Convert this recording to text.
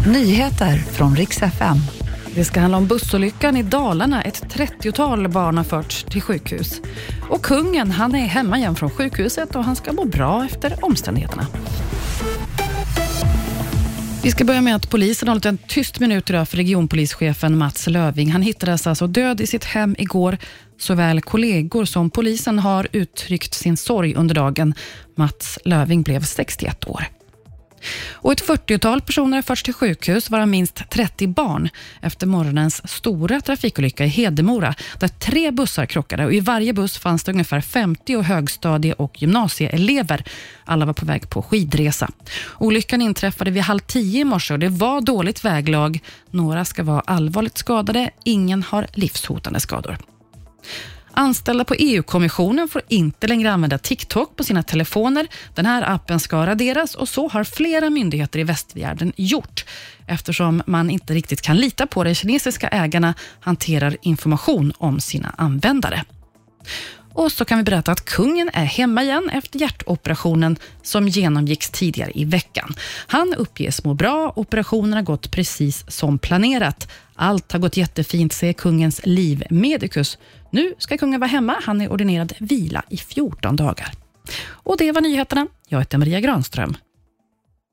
Nyheter från riks FM. Det ska handla om bussolyckan i Dalarna. Ett 30-tal barn har förts till sjukhus. Och kungen han är hemma igen från sjukhuset och han ska må bra efter omständigheterna. Vi ska börja med att polisen har hållit en tyst minut idag för regionpolischefen Mats Löving. Han hittades alltså död i sitt hem igår. Såväl kollegor som polisen har uttryckt sin sorg under dagen. Mats Löving blev 61 år. Och ett 40-tal personer har förts till sjukhus, varav minst 30 barn, efter morgonens stora trafikolycka i Hedemora, där tre bussar krockade. Och I varje buss fanns det ungefär 50 högstadie och gymnasieelever. Alla var på väg på skidresa. Olyckan inträffade vid halv tio i morse och det var dåligt väglag. Några ska vara allvarligt skadade, ingen har livshotande skador. Anställda på EU-kommissionen får inte längre använda TikTok på sina telefoner. Den här appen ska raderas och så har flera myndigheter i västvärlden gjort eftersom man inte riktigt kan lita på att de kinesiska ägarna hanterar information om sina användare. Och så kan vi berätta att kungen är hemma igen efter hjärtoperationen som genomgicks tidigare i veckan. Han uppges må bra, operationen har gått precis som planerat. Allt har gått jättefint, säger kungens livmedikus. Nu ska kungen vara hemma. Han är ordinerad vila i 14 dagar. Och det var nyheterna. Jag heter Maria Granström.